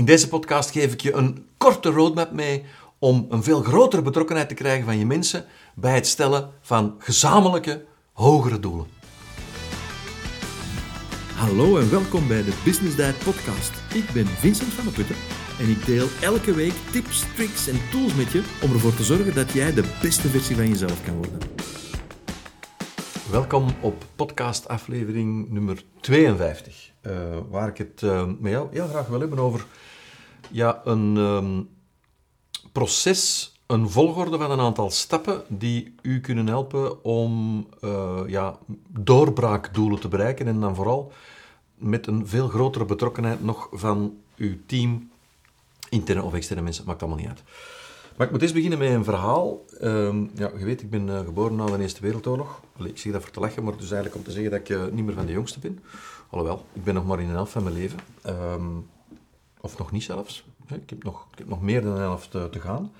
In deze podcast geef ik je een korte roadmap mee om een veel grotere betrokkenheid te krijgen van je mensen bij het stellen van gezamenlijke, hogere doelen. Hallo en welkom bij de Business Diet Podcast. Ik ben Vincent van der Putten en ik deel elke week tips, tricks en tools met je om ervoor te zorgen dat jij de beste versie van jezelf kan worden. Welkom op podcast aflevering nummer 52, uh, waar ik het uh, met jou heel graag wil hebben over ja, een um, proces, een volgorde van een aantal stappen die u kunnen helpen om uh, ja, doorbraakdoelen te bereiken en dan vooral met een veel grotere betrokkenheid nog van uw team, interne of externe mensen, maakt allemaal niet uit. Maar ik moet eens beginnen met een verhaal. Uh, ja, je weet, ik ben uh, geboren na de Eerste Wereldoorlog. Ik zeg dat voor te lachen, maar dus eigenlijk om te zeggen dat ik uh, niet meer van de jongste ben. Alhoewel, ik ben nog maar in een helft van mijn leven. Um, of nog niet zelfs. Ik heb nog, ik heb nog meer dan een helft te, te gaan.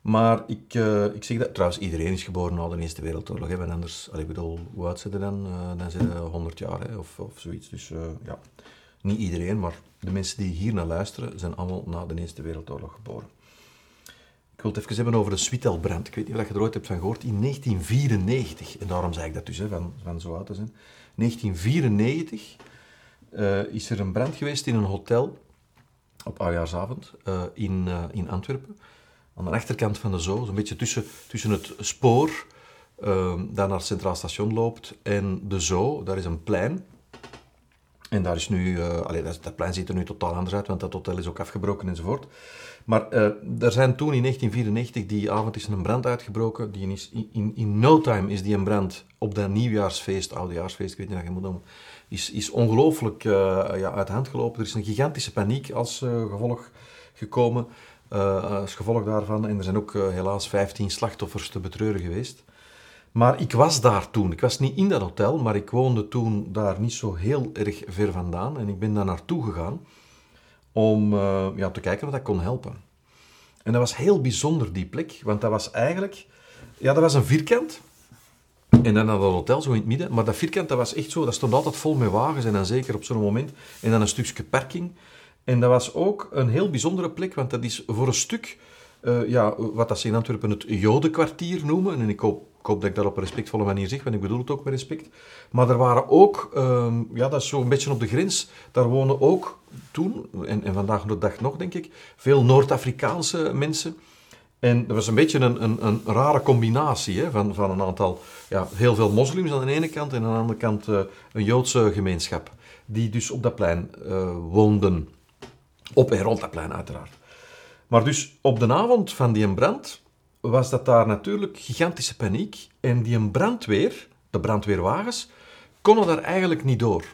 Maar ik, ik zeg dat... Trouwens, iedereen is geboren na de Eerste Wereldoorlog. Hè, anders... Allee, ik bedoel, hoe oud zijn ze dan? dan zijn ze 100 jaar, hè, of, of zoiets. Dus ja, niet iedereen, maar de mensen die hier naar luisteren, zijn allemaal na de Eerste Wereldoorlog geboren. Ik wil het even hebben over de Switelbrand. Ik weet niet of je er ooit hebt van gehoord. In 1994, en daarom zei ik dat dus, van, van zo oud te zijn. 1994 uh, is er een brand geweest in een hotel op oudjaarsavond uh, in, uh, in Antwerpen. Aan de achterkant van de Zoo, zo'n beetje tussen, tussen het spoor dat naar het Centraal Station loopt en de Zoo. Daar is een plein. En daar is nu, allee, dat, dat plein ziet er nu totaal anders uit, want dat hotel is ook afgebroken enzovoort. Maar uh, er zijn toen in 1994, die avond is een brand uitgebroken. Die is, in, in no time is die een brand op dat nieuwjaarsfeest, oudejaarsfeest, ik weet niet wat je moet noemen, is, is ongelooflijk uh, ja, uit de hand gelopen. Er is een gigantische paniek als uh, gevolg gekomen, als gevolg daarvan. En er zijn ook helaas 15 slachtoffers te betreuren geweest. Maar ik was daar toen. Ik was niet in dat hotel, maar ik woonde toen daar niet zo heel erg ver vandaan. En ik ben daar naartoe gegaan om uh, ja, te kijken of dat kon helpen. En dat was heel bijzonder, die plek, want dat was eigenlijk... Ja, dat was een vierkant. En dan had dat hotel zo in het midden. Maar dat vierkant, dat was echt zo, dat stond altijd vol met wagens. En dan zeker op zo'n moment. En dan een stukje parking. En dat was ook een heel bijzondere plek, want dat is voor een stuk... Uh, ja, wat dat ze in Antwerpen het Jodenkwartier noemen. En ik hoop, hoop dat ik dat op een respectvolle manier zeg, want ik bedoel het ook met respect. Maar er waren ook, um, ja, dat is zo'n beetje op de grens, daar wonen ook toen, en, en vandaag de dag nog, denk ik, veel Noord-Afrikaanse mensen. En dat was een beetje een, een, een rare combinatie hè, van, van een aantal, ja, heel veel moslims aan de ene kant en aan de andere kant uh, een Joodse gemeenschap, die dus op dat plein uh, woonden. Op en rond dat plein, uiteraard. Maar dus op de avond van die brand was dat daar natuurlijk gigantische paniek. En die brandweer, de brandweerwagens, konden daar eigenlijk niet door.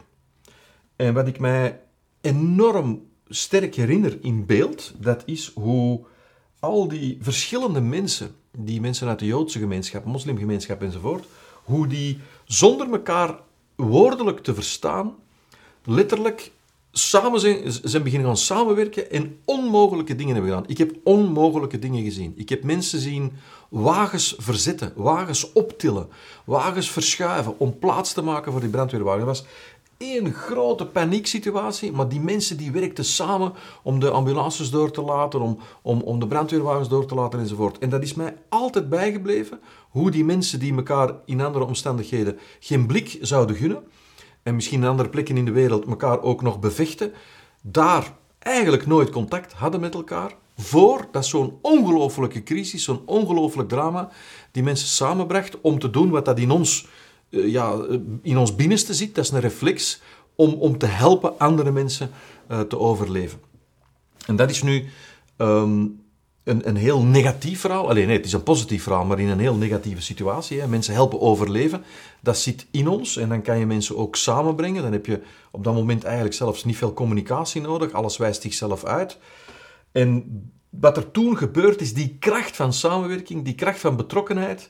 En wat ik mij enorm sterk herinner in beeld, dat is hoe al die verschillende mensen, die mensen uit de Joodse gemeenschap, moslimgemeenschap enzovoort, hoe die zonder elkaar woordelijk te verstaan, letterlijk samen zijn, zijn beginnen gaan samenwerken en onmogelijke dingen hebben gedaan. Ik heb onmogelijke dingen gezien. Ik heb mensen zien wagens verzetten, wagens optillen, wagens verschuiven om plaats te maken voor die brandweerwagen. Dat was één grote panieksituatie, maar die mensen die werkten samen om de ambulances door te laten, om, om, om de brandweerwagens door te laten enzovoort. En dat is mij altijd bijgebleven, hoe die mensen die elkaar in andere omstandigheden geen blik zouden gunnen, en misschien andere plekken in de wereld elkaar ook nog bevechten, daar eigenlijk nooit contact hadden met elkaar, voordat zo'n ongelofelijke crisis, zo'n ongelooflijk drama, die mensen samenbracht om te doen wat dat in ons, uh, ja, in ons binnenste zit. Dat is een reflex om, om te helpen andere mensen uh, te overleven. En dat is nu um, een, een heel negatief verhaal. Alleen nee, het is een positief verhaal, maar in een heel negatieve situatie. Hè. Mensen helpen overleven. Dat zit in ons en dan kan je mensen ook samenbrengen. Dan heb je op dat moment eigenlijk zelfs niet veel communicatie nodig. Alles wijst zichzelf uit. En wat er toen gebeurt is die kracht van samenwerking, die kracht van betrokkenheid,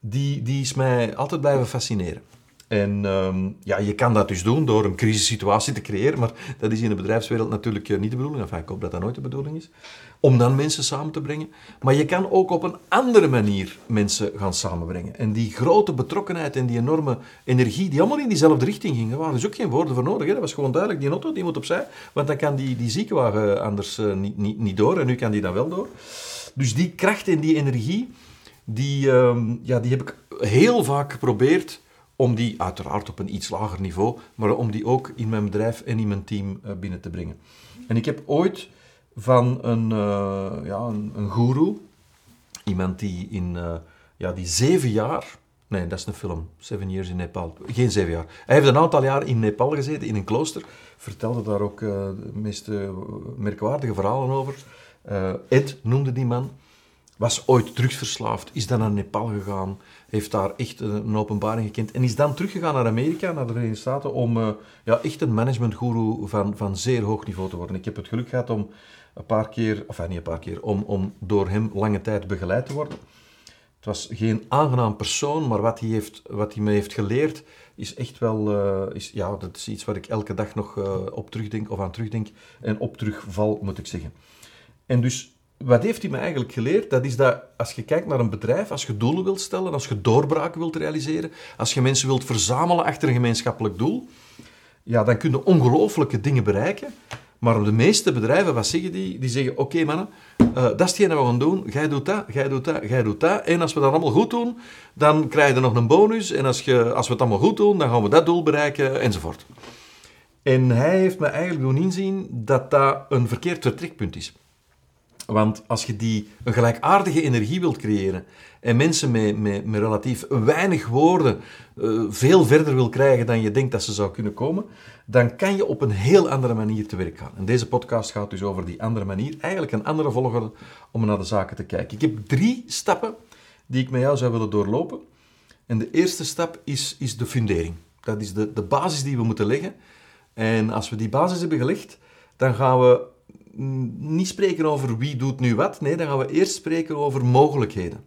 die, die is mij altijd blijven fascineren. En ehm, ja, je kan dat dus doen door een crisissituatie te creëren, maar dat is in de bedrijfswereld natuurlijk eh, niet de bedoeling. Enfin, ik hoop dat dat nooit de bedoeling is. Om dan mensen samen te brengen. Maar je kan ook op een andere manier mensen gaan samenbrengen. En die grote betrokkenheid en die enorme energie, die allemaal in diezelfde richting gingen, waren dus ook geen woorden voor nodig. Hè. Dat was gewoon duidelijk, die auto die moet opzij, want dan kan die, die ziekenwagen anders uh, niet, niet, niet door. En nu kan die dan wel door. Dus die kracht en die energie, die, um, ja, die heb ik heel vaak geprobeerd om die uiteraard op een iets lager niveau, maar om die ook in mijn bedrijf en in mijn team uh, binnen te brengen. En ik heb ooit van een, uh, ja, een, een guru, iemand die in uh, ja, die zeven jaar, nee, dat is een film, Seven Years in Nepal, geen zeven jaar. Hij heeft een aantal jaar in Nepal gezeten, in een klooster, vertelde daar ook de meest merkwaardige verhalen over. Ed noemde die man was ooit drugsverslaafd, is dan naar Nepal gegaan, heeft daar echt een openbaring gekend en is dan teruggegaan naar Amerika, naar de Verenigde Staten, om uh, ja, echt een managementguru van, van zeer hoog niveau te worden. Ik heb het geluk gehad om een paar keer, of niet een paar keer, om, om door hem lange tijd begeleid te worden. Het was geen aangenaam persoon, maar wat hij, heeft, wat hij me heeft geleerd, is echt wel, uh, is, ja, dat is iets waar ik elke dag nog op terugdenk, of aan terugdenk, en op terugval, moet ik zeggen. En dus wat heeft hij me eigenlijk geleerd? Dat is dat als je kijkt naar een bedrijf, als je doelen wilt stellen, als je doorbraken wilt realiseren, als je mensen wilt verzamelen achter een gemeenschappelijk doel, ja, dan kun je ongelooflijke dingen bereiken. Maar de meeste bedrijven, wat zeggen die? Die zeggen, oké mannen, uh, dat is hetgeen we gaan doen. Jij doet dat, jij doet dat, jij doet dat. En als we dat allemaal goed doen, dan krijg je nog een bonus. En als, je, als we het allemaal goed doen, dan gaan we dat doel bereiken, enzovoort. En hij heeft me eigenlijk doen inzien dat dat een verkeerd vertrekpunt is. Want als je die een gelijkaardige energie wilt creëren en mensen met, met, met relatief weinig woorden uh, veel verder wil krijgen dan je denkt dat ze zou kunnen komen, dan kan je op een heel andere manier te werk gaan. En deze podcast gaat dus over die andere manier, eigenlijk een andere volgorde om naar de zaken te kijken. Ik heb drie stappen die ik met jou zou willen doorlopen. En de eerste stap is, is de fundering. Dat is de, de basis die we moeten leggen. En als we die basis hebben gelegd, dan gaan we niet spreken over wie doet nu wat. Nee, dan gaan we eerst spreken over mogelijkheden.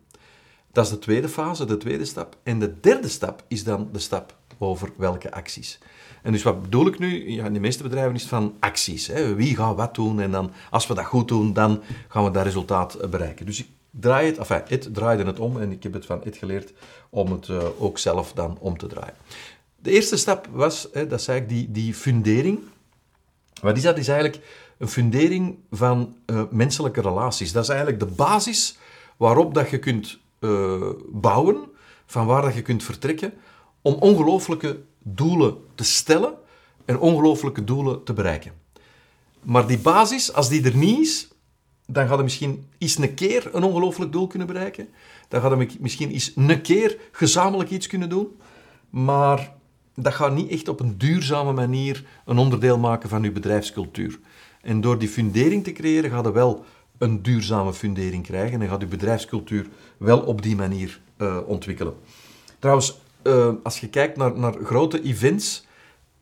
Dat is de tweede fase, de tweede stap. En de derde stap is dan de stap over welke acties. En dus wat bedoel ik nu? Ja, in de meeste bedrijven is het van acties. Hè. Wie gaat wat doen? En dan, als we dat goed doen, dan gaan we dat resultaat bereiken. Dus ik draai het, enfin, het draaide het om en ik heb het van het geleerd om het uh, ook zelf dan om te draaien. De eerste stap was, hè, dat zei ik, die, die fundering. Wat is dat? is eigenlijk een fundering van uh, menselijke relaties. Dat is eigenlijk de basis waarop dat je kunt uh, bouwen, van waar dat je kunt vertrekken, om ongelooflijke doelen te stellen en ongelooflijke doelen te bereiken. Maar die basis, als die er niet is, dan gaat je misschien eens een keer een ongelooflijk doel kunnen bereiken. Dan gaat je misschien eens een keer gezamenlijk iets kunnen doen. Maar dat gaat niet echt op een duurzame manier een onderdeel maken van je bedrijfscultuur. En door die fundering te creëren, gaat je wel een duurzame fundering krijgen en gaat je bedrijfscultuur wel op die manier uh, ontwikkelen. Trouwens, uh, als je kijkt naar, naar grote events,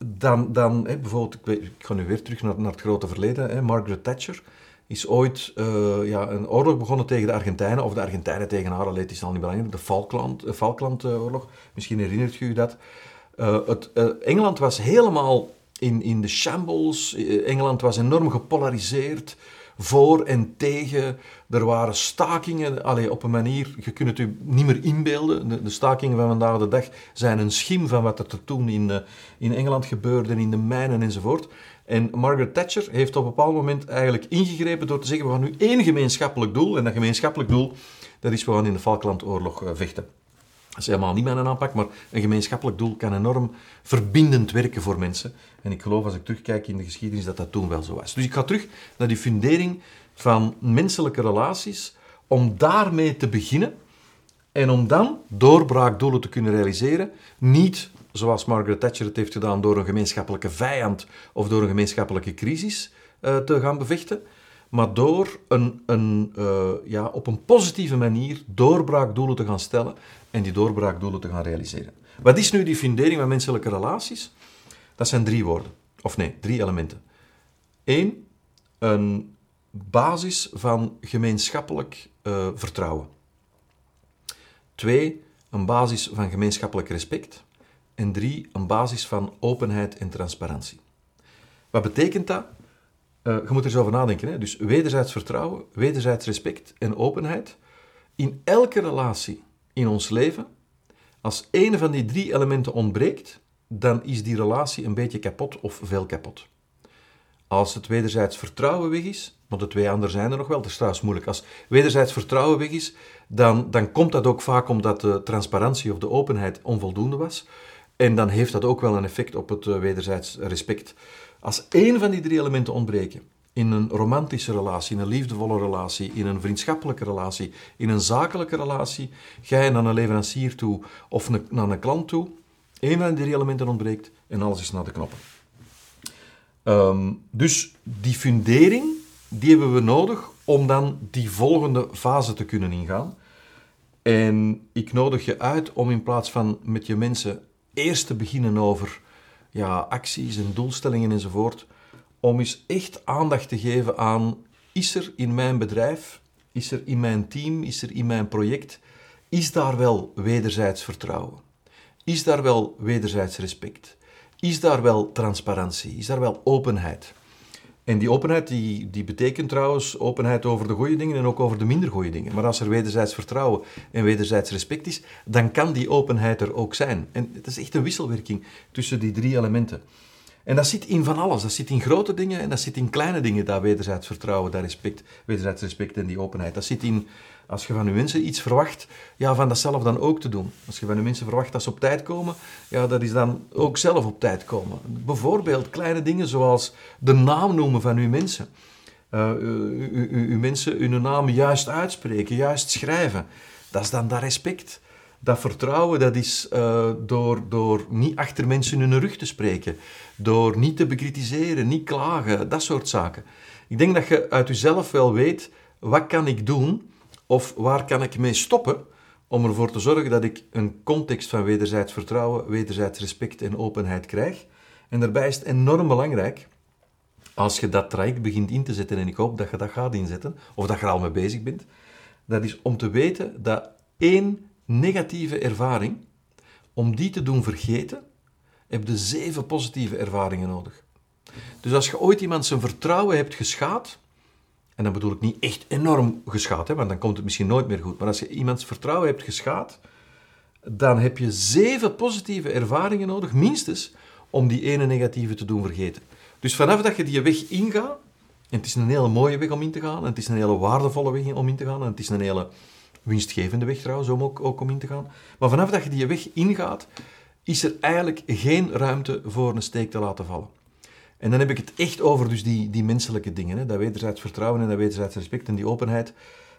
dan, dan hè, bijvoorbeeld, ik, ik, ga nu weer terug naar, naar het grote verleden, Margaret Thatcher is ooit uh, ja, een oorlog begonnen tegen de Argentijnen, of de Argentijnen tegen haar, het is al niet belangrijk, de Falkland, Falklandoorlog, misschien herinnert je je dat. het, Engeland was helemaal in, in de shambles. Engeland was enorm gepolariseerd, voor en tegen. Er waren stakingen, allee, op een manier, je kunt het u niet meer inbeelden. De, de, stakingen van vandaag de dag zijn een schim van wat er toen in, in Engeland gebeurde, in de mijnen enzovoort. En Margaret Thatcher heeft op een bepaald moment eigenlijk ingegrepen door te zeggen, we gaan nu één gemeenschappelijk doel, en dat gemeenschappelijk doel, dat is we gaan in de Falklandoorlog vechten. Dat is helemaal niet mijn aanpak, maar een gemeenschappelijk doel kan enorm verbindend werken voor mensen. En ik geloof als ik terugkijk in de geschiedenis dat dat toen wel zo was. Dus ik ga terug naar die fundering van menselijke relaties, om daarmee te beginnen en om dan doorbraakdoelen te kunnen realiseren. Niet zoals Margaret Thatcher het heeft gedaan door een gemeenschappelijke vijand of door een gemeenschappelijke crisis uh, te gaan bevechten, maar door een, een, uh, ja, op een positieve manier doorbraakdoelen te gaan stellen en die doorbraakdoelen te gaan realiseren. Wat is nu die fundering van menselijke relaties? Dat zijn drie woorden. Of nee, drie elementen. Eén, een basis van gemeenschappelijk uh, vertrouwen. Twee, een basis van gemeenschappelijk respect. En drie, een basis van openheid en transparantie. Wat betekent dat? Uh, je moet er eens over nadenken. Hè? Dus wederzijds vertrouwen, wederzijds respect en openheid. In elke relatie in ons leven, als een van die drie elementen ontbreekt, dan is die relatie een beetje kapot of veel kapot. Als het wederzijds vertrouwen weg is, want de twee anderen zijn er nog wel, het is trouwens moeilijk. Als wederzijds vertrouwen weg is, dan, dan komt dat ook vaak omdat de transparantie of de openheid onvoldoende was. En dan heeft dat ook wel een effect op het eh, wederzijds respect. Als één van die drie elementen ontbreken, in een romantische relatie, in een liefdevolle relatie, in een vriendschappelijke relatie, in een zakelijke relatie, ga je naar een leverancier toe of naar een klant toe, één van die drie elementen ontbreekt en alles is naar de knoppen. Ehm, dus die fundering, die hebben we nodig om dan die volgende fase te kunnen ingaan. En ik nodig je uit om in plaats van met je mensen eerst te beginnen over ja, acties en doelstellingen enzovoort, om eens echt aandacht te geven aan, is er in mijn bedrijf, is er in mijn team, is er in mijn project, is daar wel wederzijds vertrouwen? Is daar wel wederzijds respect? Is daar wel transparantie? Is daar wel openheid? En die openheid die, die betekent trouwens openheid over de goede dingen en ook over de minder goede dingen. Maar als er wederzijds vertrouwen en wederzijds respect is, dan kan die openheid er ook zijn. En het is echt een wisselwerking tussen die drie elementen. En dat zit in van alles. Dat zit in grote dingen en dat zit in kleine dingen, dat wederzijds vertrouwen, dat respect, wederzijds respect en die openheid. Dat zit in, als je van je mensen iets verwacht, ja, van dat zelf dan ook te doen. Als je van je mensen verwacht dat ze op tijd komen, ja, dat is dan ook zelf op tijd komen. Bijvoorbeeld kleine dingen zoals de naam noemen van uw mensen. Uh, uw mensen hun naam juist uitspreken, juist schrijven. Dat is dan dat respect dat vertrouwen dat is uh, door, door niet achter mensen hun rug te spreken, door niet te bekritiseren, niet klagen, dat soort zaken. Ik denk dat je uit jezelf wel weet, wat kan ik doen of waar kan ik mee stoppen om ervoor te zorgen dat ik een context van wederzijds vertrouwen, wederzijds respect en openheid krijg. En daarbij is het enorm belangrijk, als je dat traject begint in te zetten, en ik hoop dat je dat gaat inzetten, of dat je er al mee bezig bent, dat is om te weten dat één negatieve ervaring, om die te doen vergeten, heb je zeven positieve ervaringen nodig. Dus als je ooit iemand zijn vertrouwen hebt geschaad, en dan bedoel ik niet echt enorm geschaad, hè, want dan komt het misschien nooit meer goed, maar als je iemands vertrouwen hebt geschaad, dan heb je zeven positieve ervaringen nodig, minstens, om die ene negatieve te doen vergeten. Dus vanaf dat je die weg ingaat, en het is een hele mooie weg om in te gaan, en het is een hele waardevolle weg om in te gaan, en het is een hele winstgevende weg trouwens, om ook, ook om in te gaan. Maar vanaf dat je die weg ingaat, is er eigenlijk geen ruimte voor een steek te laten vallen. En dan heb ik het echt over dus die, die menselijke dingen. Hè? Dat wederzijds vertrouwen en dat wederzijds respect en die openheid.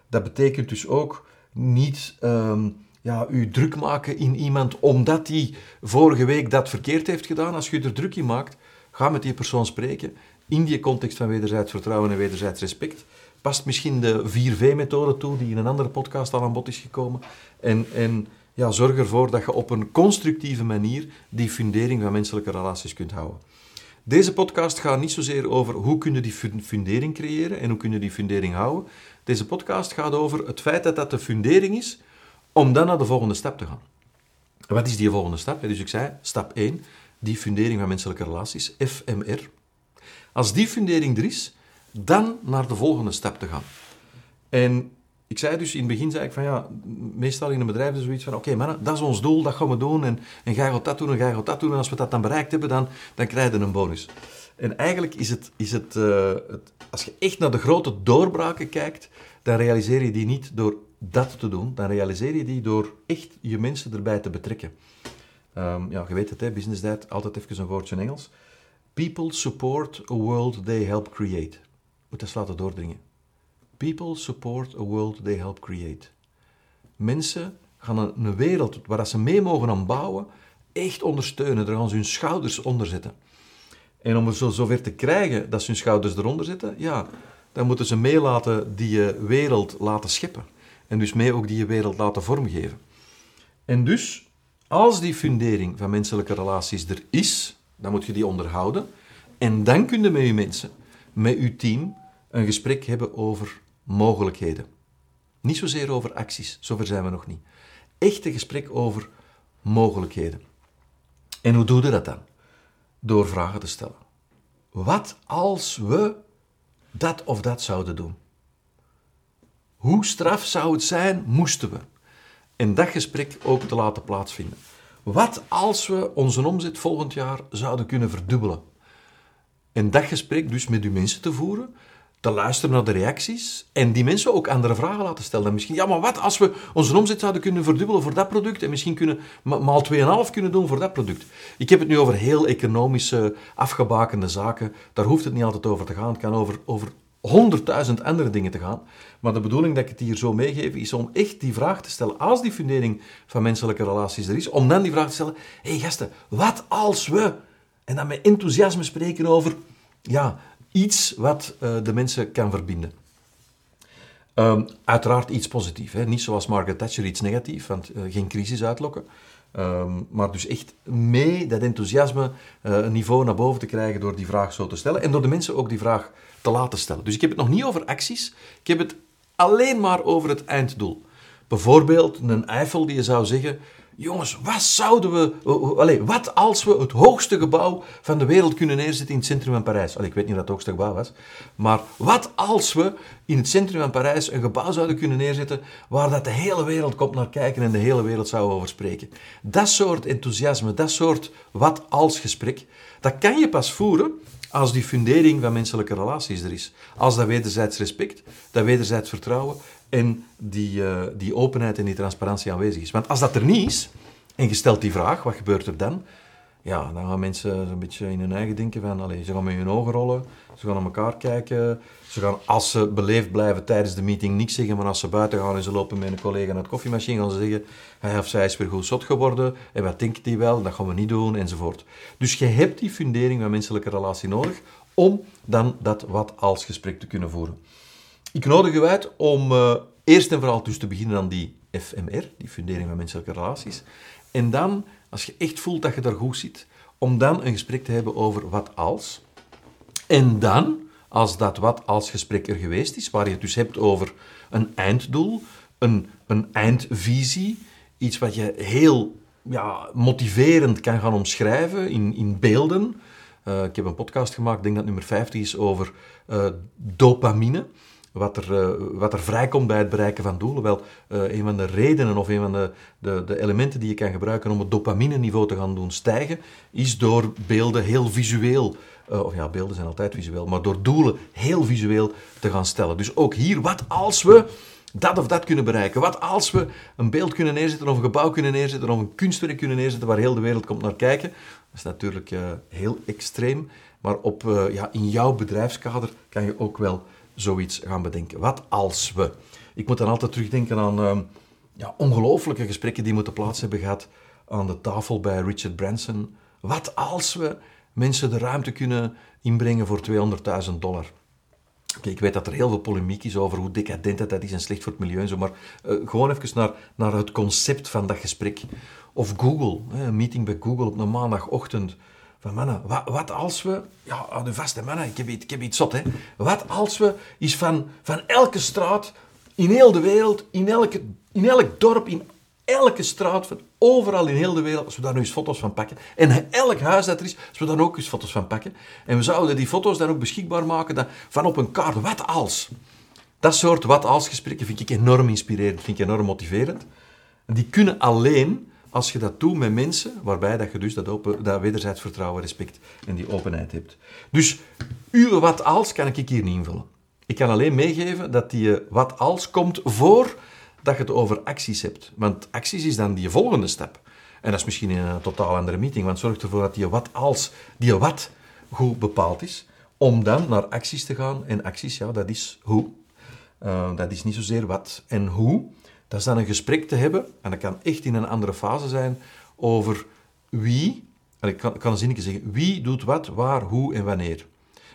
Dat betekent dus ook niet um, ja, u druk maken in iemand omdat die vorige week dat verkeerd heeft gedaan. Als je er druk in maakt, ga met die persoon spreken in die context van wederzijds vertrouwen en wederzijds respect past misschien de 4V-methode toe, die in een andere podcast al aan bod is gekomen. En, en ja, zorg ervoor dat je op een constructieve manier die fundering van menselijke relaties kunt houden. Deze podcast gaat niet zozeer over hoe kun je die fundering creëren en hoe kun je die fundering houden. Deze podcast gaat over het feit dat dat de fundering is om dan naar de volgende stap te gaan. Wat is die volgende stap? Dus ik zei, stap 1, die fundering van menselijke relaties, FMR. Als die fundering er is, dan naar de volgende stap te gaan. En ik zei dus in het begin, zei ik van ja, meestal in een bedrijf is zoiets van oké okay, dat is ons doel, dat gaan we doen en, en jij gaat dat doen en jij gaat dat doen en als we dat dan bereikt hebben, dan, dan krijg je een bonus. En eigenlijk is het, is het, uh, het, als je echt naar de grote doorbraken kijkt, dan realiseer je die niet door dat te doen, dan realiseer je die door echt je mensen erbij te betrekken. Um, ja, je weet het, hè, business altijd even een woordje in Engels. People support a world they help create moet dat laten doordringen. People support a world they help create. Mensen gaan een, wereld waar ze mee mogen aan bouwen, echt ondersteunen. Daar gaan ze hun schouders onder zetten. En om het zo zover te krijgen dat ze hun schouders eronder zetten, ja, dan moeten ze mee laten die wereld laten scheppen. En dus mee ook die wereld laten vormgeven. En dus, als die fundering van menselijke relaties er is, dan moet je die onderhouden. En dan kun je met je mensen met uw team een gesprek hebben over mogelijkheden. Niet zozeer over acties, zover zijn we nog niet. Echt een gesprek over mogelijkheden. En hoe doe je dat dan? Door vragen te stellen. Wat als we dat of dat zouden doen? Hoe straf zou het zijn, moesten we? En dat gesprek ook te laten plaatsvinden. Wat als we onze omzet volgend jaar zouden kunnen verdubbelen? En dat gesprek dus met uw mensen te voeren, te luisteren naar de reacties en die mensen ook andere vragen laten stellen. En misschien, ja, maar wat als we onze omzet zouden kunnen verdubbelen voor dat product en misschien kunnen maal 2,5 kunnen doen voor dat product. Ik heb het nu over heel economische, afgebakende zaken. Daar hoeft het niet altijd over te gaan. Het kan over, over honderdduizend andere dingen te gaan. Maar de bedoeling dat ik het hier zo meegeef, is om echt die vraag te stellen, als die fundering van menselijke relaties er is, om dan die vraag te stellen, hé hey gasten, wat als we... En dan met enthousiasme spreken over ja, iets wat uh, de mensen kan verbinden. Um, uiteraard iets positiefs. Niet zoals Margaret Thatcher iets negatiefs, want uh, geen crisis uitlokken. Um, maar dus echt mee dat enthousiasme uh, een niveau naar boven te krijgen door die vraag zo te stellen. En door de mensen ook die vraag te laten stellen. Dus ik heb het nog niet over acties. Ik heb het alleen maar over het einddoel. Bijvoorbeeld een Eiffel die je zou zeggen Jongens, wat zouden we... Allez, wat als we het hoogste gebouw van de wereld kunnen neerzetten in het centrum van Parijs? Allee, ik weet niet wat het hoogste gebouw was. Maar wat als we in het centrum van Parijs een gebouw zouden kunnen neerzetten waar dat de hele wereld komt naar kijken en de hele wereld zou over spreken? Dat soort enthousiasme, dat soort wat als gesprek, dat kan je pas voeren als die fundering van menselijke relaties er is. Als dat wederzijds respect, dat wederzijds vertrouwen en die, uh, die openheid en die transparantie aanwezig is. Want als dat er niet is, en je stelt die vraag, wat gebeurt er dan? Ja, dan gaan mensen een beetje in hun eigen denken van, allez, ze gaan met hun ogen rollen, ze gaan naar elkaar kijken, ze gaan, als ze beleefd blijven tijdens de meeting, niks zeggen, maar als ze buiten gaan en ze lopen met een collega naar de koffiemachine, gaan ze zeggen, hij of zij is weer goed zot geworden, en wat denkt hij wel, dat gaan we niet doen, enzovoort. Dus je hebt die fundering van menselijke relatie nodig, om dan dat wat als gesprek te kunnen voeren. Ik nodig u uit om uh, eerst en vooral dus te beginnen aan die FMR, die fundering van menselijke relaties. En dan, als je echt voelt dat je daar goed zit, om dan een gesprek te hebben over wat als. En dan, als dat wat als gesprek er geweest is, waar je het dus hebt over een einddoel, een, een eindvisie, iets wat je heel ja, motiverend kan gaan omschrijven in, in beelden. Uh, ik heb een podcast gemaakt, ik denk dat nummer 50 is, over uh, dopamine wat er, uh, wat er vrijkomt bij het bereiken van doelen. Wel, uh, een van de redenen of een van de, de, de, elementen die je kan gebruiken om het dopamine-niveau te gaan doen stijgen, is door beelden heel visueel, uh, of ja, beelden zijn altijd visueel, maar door doelen heel visueel te gaan stellen. Dus ook hier, wat als we dat of dat kunnen bereiken? Wat als we een beeld kunnen neerzetten, of een gebouw kunnen neerzetten, of een kunstwerk kunnen neerzetten waar heel de wereld komt naar kijken? Dat is natuurlijk heel extreem, maar op, ja, in jouw bedrijfskader kan je ook wel zoiets gaan bedenken. Wat als we? Ik moet dan altijd terugdenken aan uh, ja, ongelooflijke gesprekken die moeten plaats hebben gehad aan de tafel bij Richard Branson. Wat als we mensen de ruimte kunnen inbrengen voor 200.000 dollar? Ik weet dat er heel veel polemiek is over hoe decadent dat is en slecht voor het milieu en zo, maar uh, gewoon even naar, naar het concept van dat gesprek. Of Google, een meeting bij Google op een maandagochtend van mannen, wat, als we, ja, de vaste mannen, ik heb, ik heb iets zot, hè. Wat als we is van, van elke straat in heel de wereld, in, elke, in elk dorp, in elke straat, van overal in heel de wereld, als we daar nu eens foto's van pakken, en elk huis dat er is, als we daar ook eens foto's van pakken, en we zouden die foto's dan ook beschikbaar maken dan, van op een kaart, wat als? Dat soort wat als gesprekken vind ik enorm inspirerend, vind ik enorm motiverend. En die kunnen alleen als je dat doet met mensen, waarbij dat je dus dat, open, dat wederzijds vertrouwen, respect en die openheid hebt. Dus uw wat als kan ik hier niet invullen. Ik kan alleen meegeven dat die eh, wat als komt voor dat je het over acties hebt. Want acties is dan die volgende stap. En dat is misschien in een totaal andere meeting, want zorg ervoor dat die wat als, die wat goed bepaald is, om dan naar acties te gaan. En acties, ja, dat is hoe. Uh, dat is niet zozeer wat en hoe, dat is dan een gesprek te hebben, en dat kan echt in een andere fase zijn, over wie, en ik kan, kan een zinnetje zeggen, wie doet wat, waar, hoe en wanneer.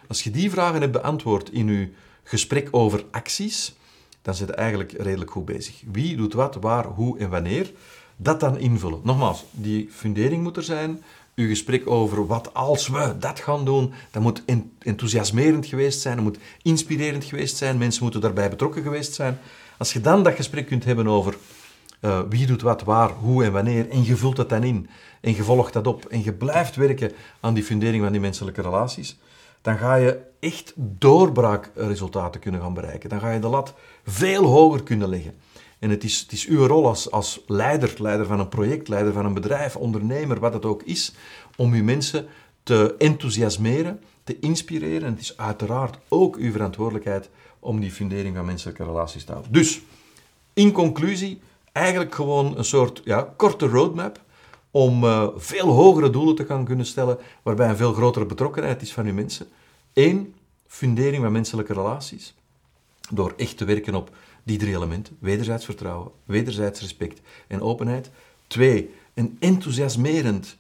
Als je die vragen hebt beantwoord in je gesprek over acties, dan zit je eigenlijk redelijk goed bezig. Wie doet wat, waar, hoe en wanneer, dat dan invullen. Nogmaals, die fundering moet er zijn. Uw gesprek over wat als we dat gaan doen, dat moet enthousiasmerend geweest zijn, dat moet inspirerend geweest zijn, mensen moeten daarbij betrokken geweest zijn. Als je dan dat gesprek kunt hebben over Uh, wie doet wat, waar, hoe en wanneer. En je vult dat dan in. En je volgt dat op. En je blijft werken aan die fundering van die menselijke relaties. Dan ga je echt doorbraakresultaten kunnen gaan bereiken. Dan ga je de lat veel hoger kunnen leggen. En het is, het is uw rol als, als leider, leider van een project, leider van een bedrijf, ondernemer, wat het ook is, om uw mensen te enthousiasmeren, te inspireren. En het is uiteraard ook uw verantwoordelijkheid om die fundering van menselijke relaties te houden. Dus, in conclusie, eigenlijk gewoon een soort ja, korte roadmap om uh, veel hogere doelen te gaan kunnen stellen, waarbij een veel grotere betrokkenheid is van uw mensen. Eén, fundering van menselijke relaties. Door echt te werken op die drie elementen. Wederzijds vertrouwen, wederzijds respect en openheid. Twee, een enthousiasmerend,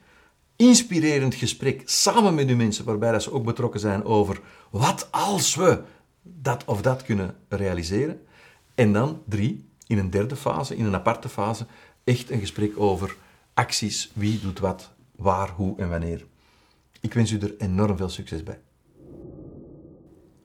inspirerend gesprek samen met uw mensen, waarbij dat ze ook betrokken zijn over wat als we dat of dat kunnen realiseren. En dan drie, in een derde fase, in een aparte fase, echt een gesprek over acties, wie doet wat, waar, hoe en wanneer. Ik wens u er enorm veel succes bij.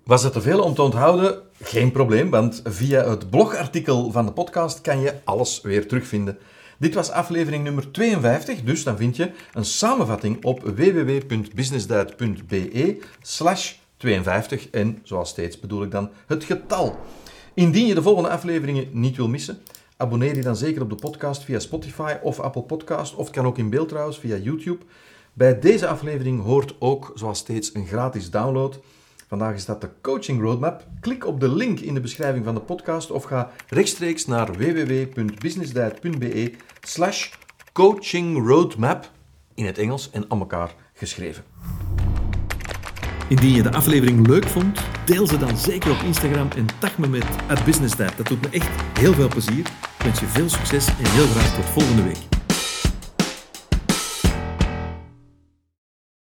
Was het te veel om te onthouden? Geen probleem, want via het blogartikel van de podcast kan je alles weer terugvinden. Dit was aflevering nummer 52, dus dan vind je een samenvatting op www.businessduit.be slash 52 en zoals steeds bedoel ik dan het getal. Indien je de volgende afleveringen niet wil missen, abonneer je dan zeker op de podcast via Spotify of Apple Podcast, of het kan ook in beeld trouwens via YouTube. Bij deze aflevering hoort ook, zoals steeds, een gratis download. Vandaag is dat de Coaching Roadmap. Klik op de link in de beschrijving van de podcast of ga rechtstreeks naar www.businessdiet.be slash coachingroadmap in het Engels en aan elkaar geschreven. Indien je de aflevering leuk vond, deel ze dan zeker op Instagram en tag me met businessdiet. Dat doet me echt heel veel plezier. Ik wens je veel succes en heel graag tot volgende week.